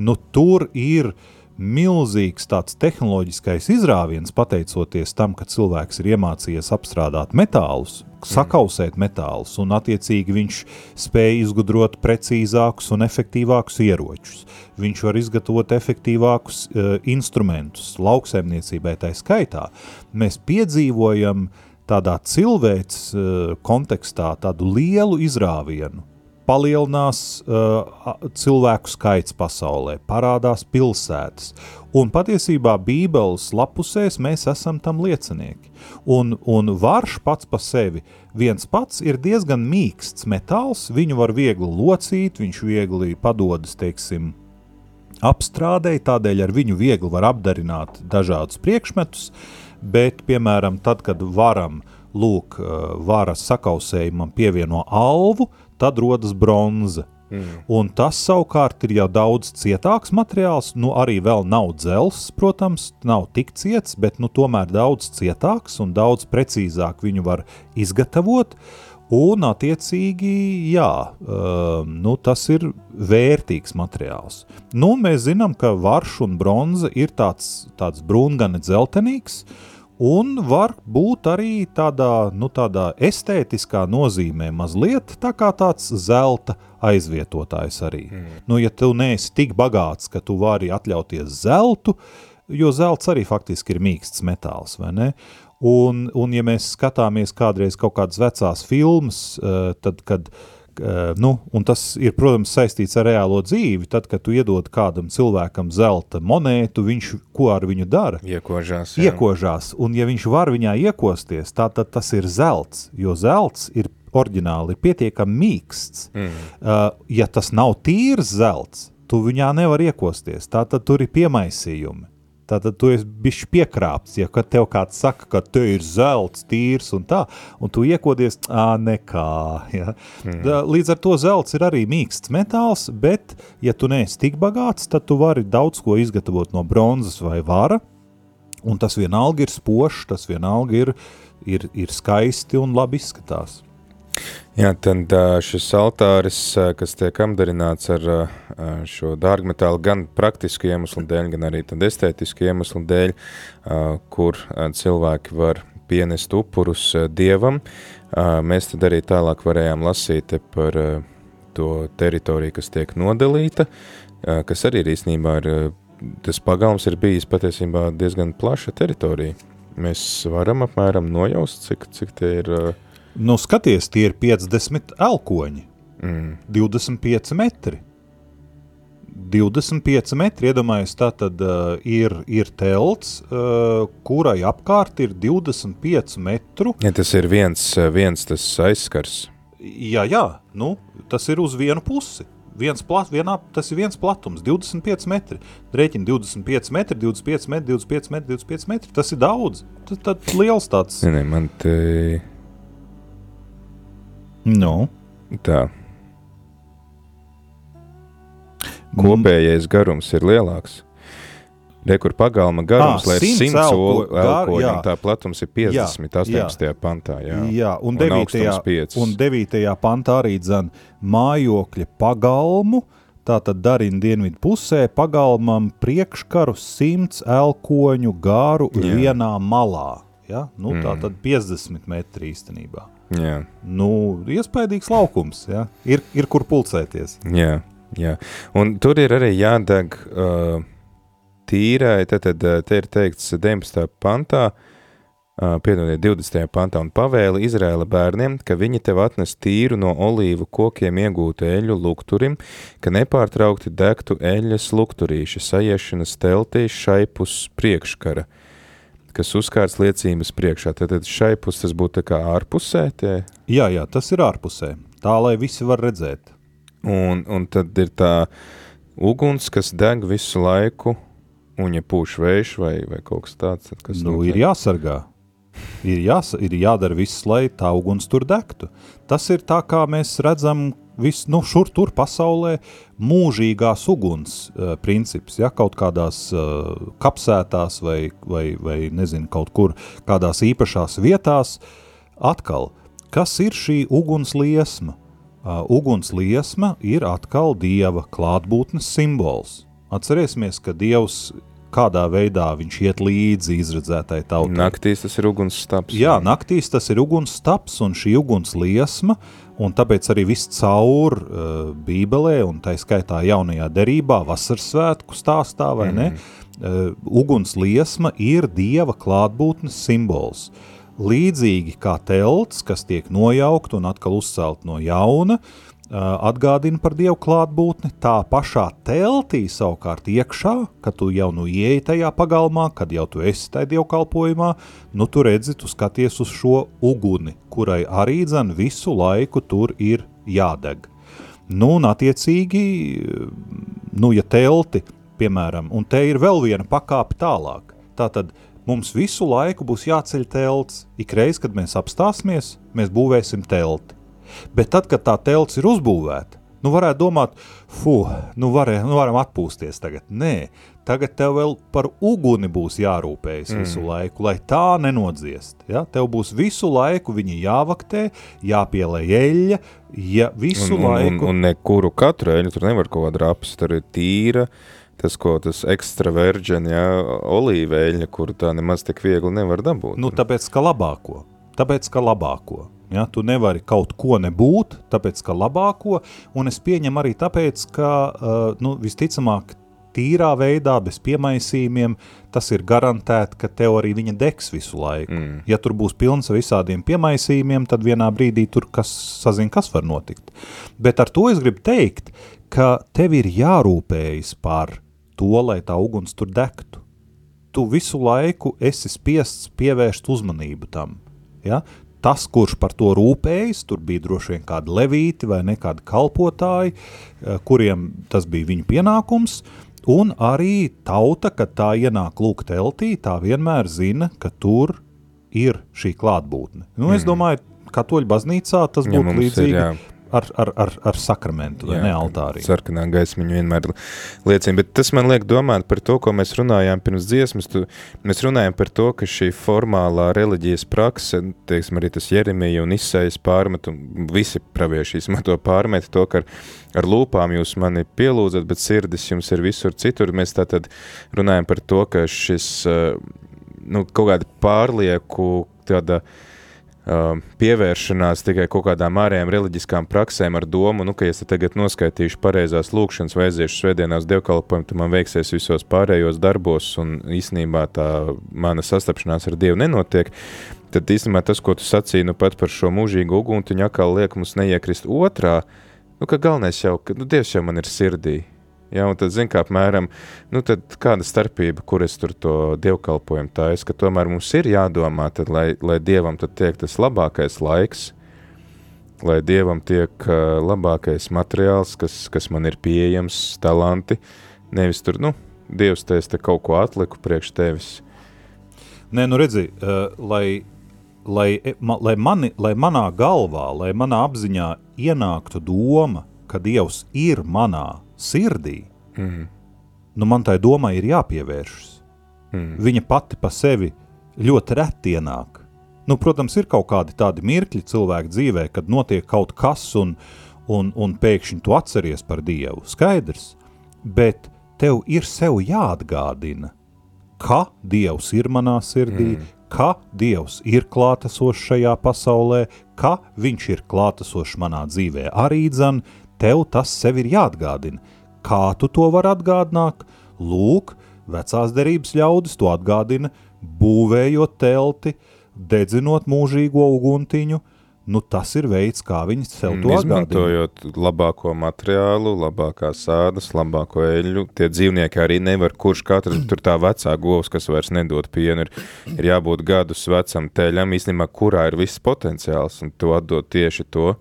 nu, tur ir uh, milzīgs tāds tehnoloģiskais izrāviens, pateicoties tam, ka cilvēks ir iemācījies apstrādāt metālus, sakausēt metālus, un attiecīgi viņš spēja izgudrot precīzākus un efektīvākus ieročus. Viņš var izgatavot efektīvākus uh, instrumentus lauksaimniecībai tā skaitā. Mēs piedzīvojam tādā cilvēks uh, kontekstā tādu lielu izrāvienu, palielinās uh, cilvēku skaits pasaulē, parādās pilsētas. Un patiesībā Bībeles lapusēs mēs esam tam liecinieki. Un, un varš pats pa sevi viens pats ir diezgan mīksts metāls, viņu var viegli locīt, viņš viegli padodas, teiksim, apstrādēji, tādēļ ar viņu viegli var apdarināt dažādus priekšmetus, bet, piemēram, tad, kad varam, lūk, uh, varas sakausējumam pievieno alvu, tad rodas bronza. Mm. Un tas savukārt ir jau daudz cietāks materiāls. Nu, arī vēl nav dzels, protams, nav tik ciets, bet nu, tomēr daudz cietāks un daudz precīzāk viņu var izgatavot. Un, attiecīgi, jā, uh, nu, tas ir vērtīgs materiāls. Nu, mēs zinām, ka varš un bronza ir tāds, tāds brūngani dzeltenīgs, uh, un var būt arī tādā, nu, tādā estētiskā nozīmē mazliet tā kā tāds zelta aizvietotājs arī. Mm. Nu, ja tu neesi tik bagāts, ka tu vari atļauties zeltu, jo zelts arī faktiski ir mīksts metāls, vai ne? Un, un ja mēs skatāmies kādreiz kaut kādas vecās filmas, uh, tad, kad Uh, nu, un tas ir, protams, saistīts ar reālo dzīvi. Tad, kad tu iedod kādam cilvēkam zelta monētu, viņš ko ar viņu dara? Iekožās. Jā. Iekožās, un ja viņš var viņā iekosties, tā, tad tas ir zelts, jo zelts ir oriģināli pietiekami mīksts. Mm. Uh, ja tas nav tīrs zelts, tu viņā nevar iekosties, tā tad tur ir piemaisījumi. Tātad tu esi bijis piekrāpts, ja tev kāds saka, ka te ir zelts, tīrs un tā, un tu iekodies, ā, nekā. Ja? Mm. Līdz ar to zelts ir arī mīksts metāls, bet, ja tu neesi tik bagāts, tad tu vari daudz ko izgatavot no bronzas vai vara, un tas vienalga ir spošs, tas vienalga ir, ir, ir skaisti un labi izskatās. Jā, tad šis altāris, kas tiek apdarināts ar šo dārgmetālu, gan praktisku iemeslu dēļ, gan arī estētisku iemeslu dēļ, kur cilvēki var pienest upurus dievam, mēs tad arī tālāk varējām lasīt par to teritoriju, kas tiek nodalīta, kas arī ir īstenībā ir, tas pagalms ir bijis patiesībā diezgan plaša teritorija. Mēs varam apmēram nojaust, cik, cik tie ir uh, Nu, skaties, tie ir 50 elkoņi, mm. 25 metri. 25 metri, iedomājieties, tā tad uh, ir, ir telts, uh, kurai apkārt ir 25 metru. Ja tas ir viens, viens tas aizskars. Jā, jā, nu, tas ir uz vienu pusi. Viens plat, vienā, tas ir viens platums, 25 metri. Rēķina 25 metri, 25 metri, 25 metri, 25 metri. Tas ir daudz. Tas ir liels tāds. Ne, ne, man te Nu. Tā. Kopējais garums ir lielāks. Re, kur pagalma garums, Ā, lai ir 100 100 elko- elkoņu, gar- un jā. tā platums ir 50, Jā, 18. pantā. Jā, Jā, un, Un 9. augstums piecus. un 9. pantā arī dzen mājokļa pagalmu, tātad darina dienvidu pusē, pagalmam priekškaru simts elkoņu garu Jā. vienā malā. Ja? Nu, Mm. Tā tad 50 metri īstenībā. Jā, Nu, iespaidīgs laukums, ja? ir, ir kur pulcēties. jā, jā. Un tur ir arī jādeg uh, tīrai, tad, tad te ir teikts 19. pantā, uh, piedodiet, 20. pantā, un pavēli Izraēla bērniem, ka viņi tev atnes tīru no olīvu kokiem iegūtu eļu lukturim, ka nepārtraukti degtu eļas lukturīši, sajiešanas teltī šaipus priekškara, kas uzkārts liecības priekšā. Tad, tad šaipus tas būtu kā ārpusē, tie, Jā, jā, tas ir ārpusē, tā lai visi var redzēt. un, un tad ir tā uguns, kas deg visu laiku, un ja pūš vējš vai, vai kaut kas tāds, tad kas Nu, notiek? ir jāsargā. Ir, jās, ir jādara viss, lai tā uguns tur degtu. Tas ir tā, kā mēs redzam, vis, nu, šur tur pasaulē mūžīgās uguns uh, princips. Ja, kaut kādās uh, kapsētās vai, vai, vai nezinu, kaut kur kādās īpašās vietās. Atkal, kas ir šī uguns liesma? Uh, uguns liesma ir atkal dieva klātbūtnes simbols. Atcerēsimies, ka dievs kādā veidā viņš iet līdzi izredzētai tautai. Naktīs tas ir uguns stāps. Jā, naktīs tas ir uguns staps un šī uguns liesma, un tāpēc arī viss caur uh, Bībelē, un tā skaitā jaunajā derībā, vasaras svētku stāstā, vai ne, uh, uguns liesma ir Dieva klātbūtnes simbols. Līdzīgi kā telts, kas tiek nojaukt un atkal uzcelt no jauna, uh, atgādina par Dievu klātbūtni, tā pašā teltī savukārt iekšā, kad tu jau nu ieeji tajā pagalmā, kad jau tu esi tajā dievkalpojumā, nu tu redzi, tu skaties uz šo uguni, kurai arī dzen visu laiku tur ir jādeg. Nu, un attiecīgi, nu, ja telti, piemēram, un te ir vēl viena pakāpe tālāk, tātad mums visu laiku būs jāceļ telts. Ikreiz, kad mēs apstāsimies, mēs būvēsim telti. Bet tad, kad tā telts ir uzbūvēta, nu varētu domāt, fuh, nu, varē, nu varam atpūsties tagad. Nē, tagad tev vēl par uguni būs jārūpējas mm. visu laiku, lai tā nenodziest. Ja? Tev būs visu laiku viņa jāvaktē, jāpielē eļļa, ja visu un, un, laiku. un, un nekuru katru eļu tur nevar kaut kāda raps, tur ir tīra, tas, ko tas ekstra virgin, jā, olīveļa, kur tā nemaz tik viegli nevar dabūt. Nu, tāpēc, ka labāko. Tāpēc, ka labāko. Ja, tu nevari kaut ko nebūt, tāpēc, ka labāko, un es pieņemu arī tāpēc, ka, uh, nu, visticamāk, tīrā veidā, bez piemaisījumiem, tas ir garantēti, ka tev arī viņa degs visu laiku. Mm. Ja tur būs pilns ar visādiem piemaisījumiem, tad vienā brīdī tur kas sazin, kas var notikt. Bet ar to es gribu teikt, ka tev ir jārūpējas par to, lai tā uguns tur degtu. Tu visu laiku esi spiests pievērst uzmanību tam. Ja? Tas, kurš par to rūpējas, tur bija droši vien kādi levīti vai ne kādi kalpotāji, eh, kuriem tas bija viņu pienākums, un arī tauta, kad tā ienāk lūk teltī, tā vienmēr zina, ka tur ir šī klātbūtne. Nu, es Mhm. domāju, katoļu baznīcā tas Ja būtu ir, līdzīgi jā. Ar, ar, ar, ar sakramentu vai ne altārī. Sarkanā gaismiņa vienmēr liecina, bet tas man liek domāt par to, ko mēs runājām pirms dziesmas. Tu, mēs runājam par to, ka šī formālā reliģijas prakse, teiksim, arī tas Jeremija un Isaijas pārmet, un visi pravieši īsumā to pārmet, to, ka ar, ar lūpām jūs mani pielūdzat, bet sirdis jums ir visur citur. Mēs tātad runājam par to, ka šis, eh, nu, kaut kāda pārlieku tāda, uh, pievēršanās tikai kaut kādām ārējām reliģiskām praksēm ar domu, nu, ka ja es tagad noskaitīšu pareizās lūkšanas vai aiziešu svētdienās dievkalpojumu, tad man veiksies visos pārējos darbos un īstenībā tā mana sastapšanās ar Dievu nenotiek, tad īstenībā tas, ko tu sacīji nu pat par šo mūžīgu uguntiņu, atkal liek mums neiekrist otrā, nu, ka galvenais jau, ka nu, Dievs jau man ir sirdī. Ja, un tad, zin, kā apmēram, nu, tad kāda starpība, kur es tur to dievkalpojumu taisu, ka tomēr mums ir jādomā, tad, lai, lai Dievam tad tiek tas labākais laiks, lai Dievam tiek uh, labākais materiāls, kas, kas man ir pieejams, talanti, nevis tur, nu, Dievs, te es te kaut ko atliku priekš tevis. Nē, nu redzi, uh, lai lai, ma, lai, mani, lai manā galvā, lai manā apziņā ienāktu doma, ka Dievs ir manā sirdī, Mm. nu man tai domai ir jāpievēršas. Mm. Viņa pati pa sevi ļoti reti ienāk. Nu, protams, ir kaut kādi tādi mirkļi cilvēka dzīvē, kad notiek kaut kas un, un, un pēkšņi tu atceries par Dievu. Skaidrs, bet tev ir sev jāatgādina, ka Dievs ir manā sirdī, mm. ka Dievs ir klātesošs šajā pasaulē, ka Viņš ir klātesošs manā dzīvē. Arī dzan, tev tas sev ir jāatgādina. Kā tu to vari atgādināt? Lūk, vecās derības ļaudis to atgādina, būvējot telti, dedzinot mūžīgo uguntiņu, nu tas ir veids, kā viņi sev to atgādina. Izmantojot labāko materiālu, labākās sādas, labāko eļļu, tie dzīvnieki arī nevar, kurš katrs tur tā vecā govs, kas vairs nedod pienu, ir, ir jābūt gadus vecam teļam, īstenībā, kurā ir viss potenciāls, un tu atdod tieši to,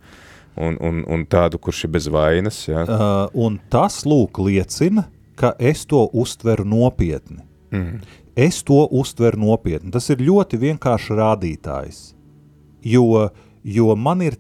un, un, un tādu, kurš ir bez vainas, jā. Uh, un tas lūk liecina, ka es to uztveru nopietni. Mm. Es to uztveru nopietni. Tas ir ļoti vienkāršs rādītājs. Jo, jo man ir,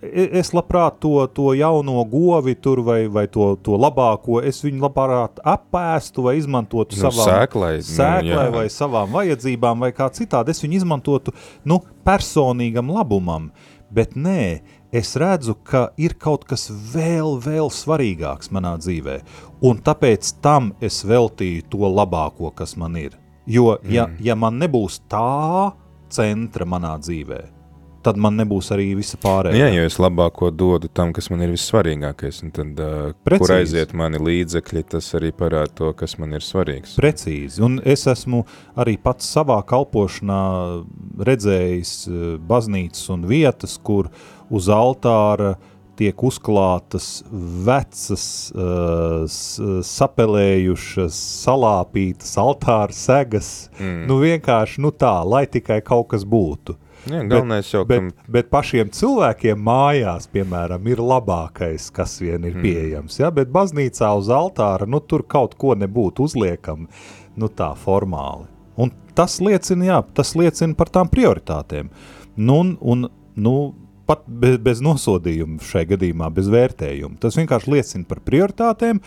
e- es labprāt to, to jauno govi tur vai, vai to, to labāko, es viņu labprāt apēstu vai izmantotu Nu, savām sēklai, nu, sēklai jā. vai savām vajadzībām vai kā citādi. Es viņu izmantotu nu, personīgam labumam, bet nē, es redzu, ka ir kaut kas vēl, vēl svarīgāks manā dzīvē, un tāpēc tam es veltīju to labāko, kas man ir. Jo, ja, Mm. ja man nebūs tā centra manā dzīvē, tad man nebūs arī visa pārējā. Jā, jo es labāko dodu tam, kas man ir vissvarīgākais, tad, uh, kur aiziet mani līdzekļi, tas arī parāda to, kas man ir svarīgs. Precīzi. Un es esmu arī pats savā kalpošanā redzējis baznīcas un vietas, kur uz altāra tiek uzklātas vecas, uh, sapelējušas, salāpītas altāra segas. Mm. Nu vienkārši nu tā, lai tikai kaut kas būtu. Jā, galvenais jau, Bet, ka bet pašiem cilvēkiem mājās, piemēram, ir labākais, kas vien ir Mm. pieejams. Ja? Bet baznīcā uz altāra nu, tur kaut ko nebūtu uzliekam nu, tā formāli. Un tas liecina, jā, tas liecina par tām prioritātēm. Nu, un, un, nu, pat bez, bez nosodījuma šai gadījumā, bez vērtējuma. Tas vienkārši liecina par prioritātēm,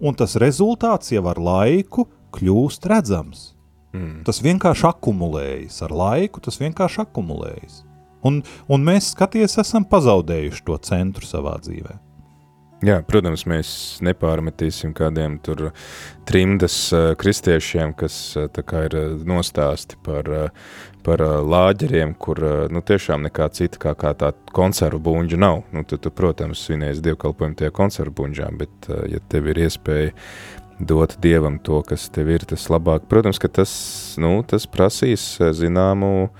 un tas rezultāts jau ar laiku kļūst redzams. Mm. Tas vienkārši akumulējas ar laiku, tas vienkārši akumulējas. Un, un mēs, skaties, esam pazaudējuši to centru savā dzīvē. Jā, protams, mēs nepārmetīsim kādiem tur trimdas uh, kristiešiem, kas uh, ir uh, nostāsti par, uh, par lāģeriem, kur nu, tiešām nekā cita kā, kā tā konservu buņģa nav. Nu, tu, tu, protams, svinēsi dievkalpojumu tie konservu buņģām, bet ja tev ir iespēja dot dievam to, kas tev ir tas labāk, protams, ka tas, nu, tas prasīs uh, zināmu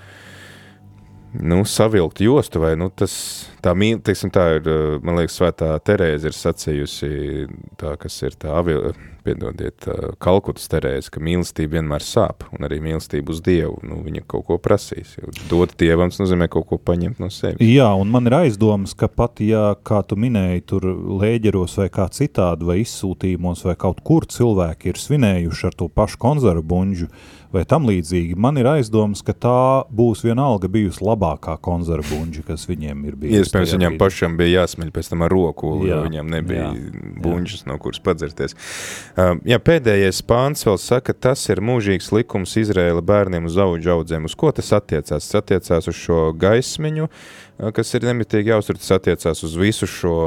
nu, savilkt jostu, vai nu, tas tā, mīl, teiksim, tā ir, uh, man liekas, svētā Terēze ir sacījusi, tā, kas ir tā avil, piedodiet, tā Kalkutas Terēze, ka mīlestība vienmēr sāp, un arī mīlestība uz Dievu, nu, viņa kaut ko prasīs, jo dot Dievam, nozīmē kaut ko paņemt no sevis. Jā, un man ir aizdomas, ka pat, ja, kā tu minēji, tur lēģeros vai kā citādi, vai izsūtījumos, vai kaut kur cilvēki ir svinējuši ar to pašu konzervu buņģu, vai tam līdzīgi, man ir aizdomas, ka tā būs vienalga bijusi labākā konzervu buņģa, kas viņiem ir bijusi. Iespējams, viņam brīdī. pašam bija jāsmeļ pēc tam ar roku, jo Jā, viņam nebija buņģis, no kuras padzerties. Um, jā, pēdējais pāns vēl saka, tas ir mūžīgs likums Izraēla bērniem uz auģu audzēm. Uz ko tas attiecās? Tas attiecās uz šo gaismiņu, uh, kas ir nemitīgi jāuztur, tas attiecās uz visu šo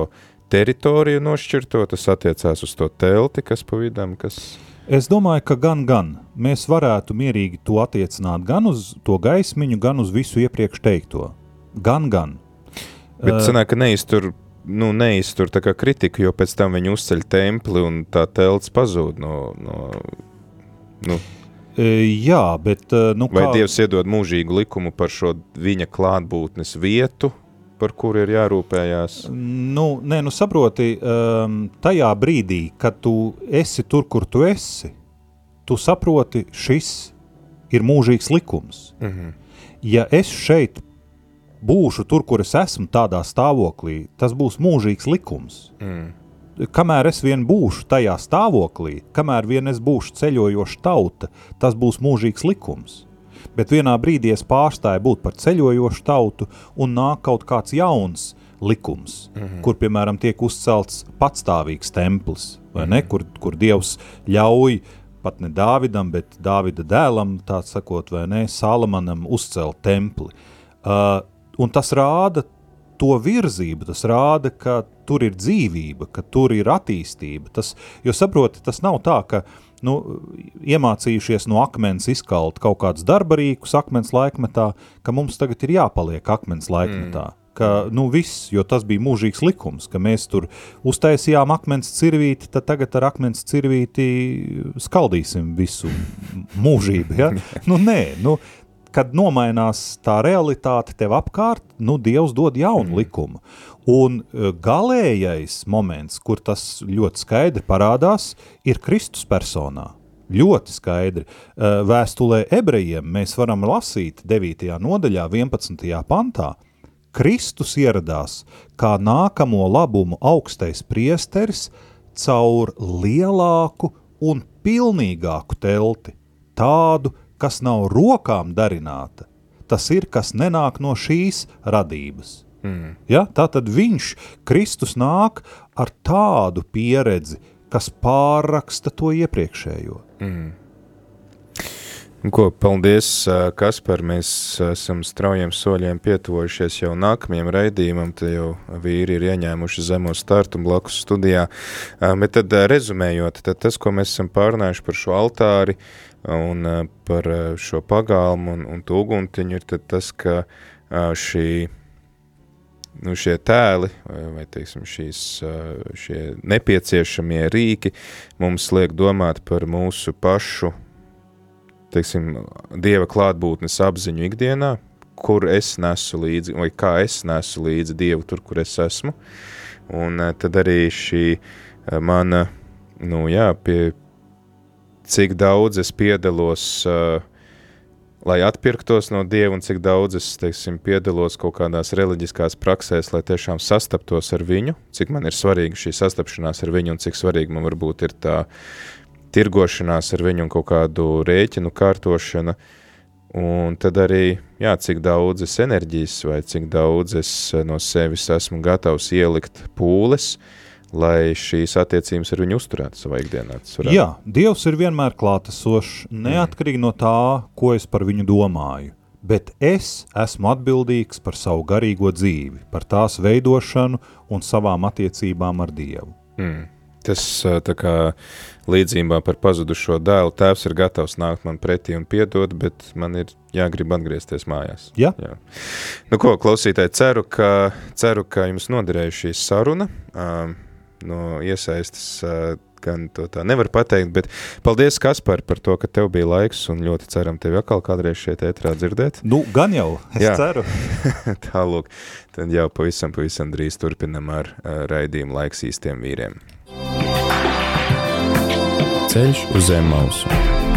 teritoriju nošķirto, tas attiecās uz to telti, kas pa vidam, kas... Es domāju, ka gan, gan mēs varētu mierīgi to attiecināt gan uz to gaismiņu, gan uz visu iepriekš teikto. Gan, gan. Bet Eh, sanāk, ka neiztur, nu, neiztur tā kā kritiku, jo pēc tam viņi uzceļ templi un tā telts pazūd no, no nu, Jā, bet nu, Vai kā, Dievs iedod mūžīgu likumu par šo viņa klātbūtnes vietu, par kuru ir jārūpējās? nu, nē, nu saproti, um, tajā brīdī, kad tu esi tur, kur tu esi, tu saproti, šis ir mūžīgs likums. Mm -hmm. Ja es šeit būšu tur, kur es esmu, tādā stāvoklī, tas būs mūžīgs likums. mm. kamēr es vien būšu tajā stāvoklī, kamēr vien es būšu ceļojoša tauta, tas būs mūžīgs likums. Bet vienā brīdī es pārstāju būt par ceļojošu tautu un nāk kaut kāds jauns likums, mm -hmm. kur, piemēram, tiek uzcelts patstāvīgs templis, vai ne, kur, kur Dievs ļauj pat ne Dāvidam, bet Dāvida dēlam, tā sakot, vai ne, Salamanam uzcelt templi. Uh, un tas rāda to virzību, tas rāda, ka tur ir dzīvība, ka tur ir attīstība. Tas, jo saproti, tas nav tā, ka nu, iemācījušies no akmens izkalt kaut kādus darbarīkus akmens laikmetā, ka mums tagad ir jāpaliek akmens laikmetā. Mm ka nu, viss, jo tas bija mūžīgs likums, ka mēs tur uztaisījām akmens cirvīti, tad tagad ar akmens cirvīti skaldīsim visu mūžību. Ja? Nu, nē, nu, kad nomainās tā realitāte tev apkārt, nu, Dievs dod jaunu mm. likumu. Un e, galējais moments, kur tas ļoti skaidri parādās, ir Kristus personā. Ļoti skaidri. E, vēstulē ebrejiem mēs varam lasīt 9. nodaļā, 11. pantā. Kristus ieradās kā nākamo labumu augstais priesteris caur lielāku un pilnīgāku telti, tādu, kas nav rokām darināta, tas ir, kas nenāk no šīs radības. Mm. Ja? Tātad viņš, Kristus, nāk ar tādu pieredzi, kas pārraksta to iepriekšējo. Mm. Ko, paldies, Kaspar, mēs esam straujiem soļiem pietuvojušies jau nākamajam raidījumam, te jau vīri ir ieņēmuši zemo startu blakus studijā, bet tad rezumējot, tad tas, ko mēs esam pārnājuši par šo altāri un par šo pagalmu un, un tūguntiņu, ir tas, ka šī nu, šie tēli vai teiksim, šīs, šie nepieciešamie rīki mums liek domāt par mūsu pašu teiksim, Dieva klātbūtnes apziņu ikdienā, kur es nesu līdzi, vai kā es nesu līdzi Dievu tur, kur es esmu. Un tad arī šī mana, nu jā, pie cik daudz es piedalos uh, lai atpirktos no Dieva un cik daudz es, teiksim, piedalos kaut kādās reliģiskās praksēs, lai tiešām sastaptos ar viņu, cik man ir svarīga šī sastapšanās ar viņu un cik svarīgi man varbūt ir tā tirgošanās ar viņu un kaut kādu rēķinu kārtošana, un tad arī, jā, cik daudz es enerģijas vai cik daudz es no sevis esmu gatavs ielikt pūles, lai šīs attiecības ar viņu uzturētu savā ikdienā. Jā, Dievs ir vienmēr klātesošs, neatkarīgi no tā, ko es par viņu domāju. Bet es esmu atbildīgs par savu garīgo dzīvi, par tās veidošanu un savām attiecībām ar Dievu. Mm. Tas tā kā līdzībā par pazudušo dēlu tēvs ir gatavs nākt man pretī un piedot, bet man ir jāgrib atgriezties mājās. Ja? Jā. Nu ko, klausītāji, ceru, ka, ceru, ka jums noderēja šī saruna. Um, no iesaistas gan to tā nevar pateikt, bet paldies, Kaspar, par to, ka tev bija laiks un ļoti ceram tevi atkal kādreiz šeit ētrā dzirdēt. Nu, gan jau, es Jā. ceru. Tālūk, tad jau pavisam, pavisam drīz turpinam ar uh, raidījumu laiks īstiem vīriem. Ceļš uz zem mausu.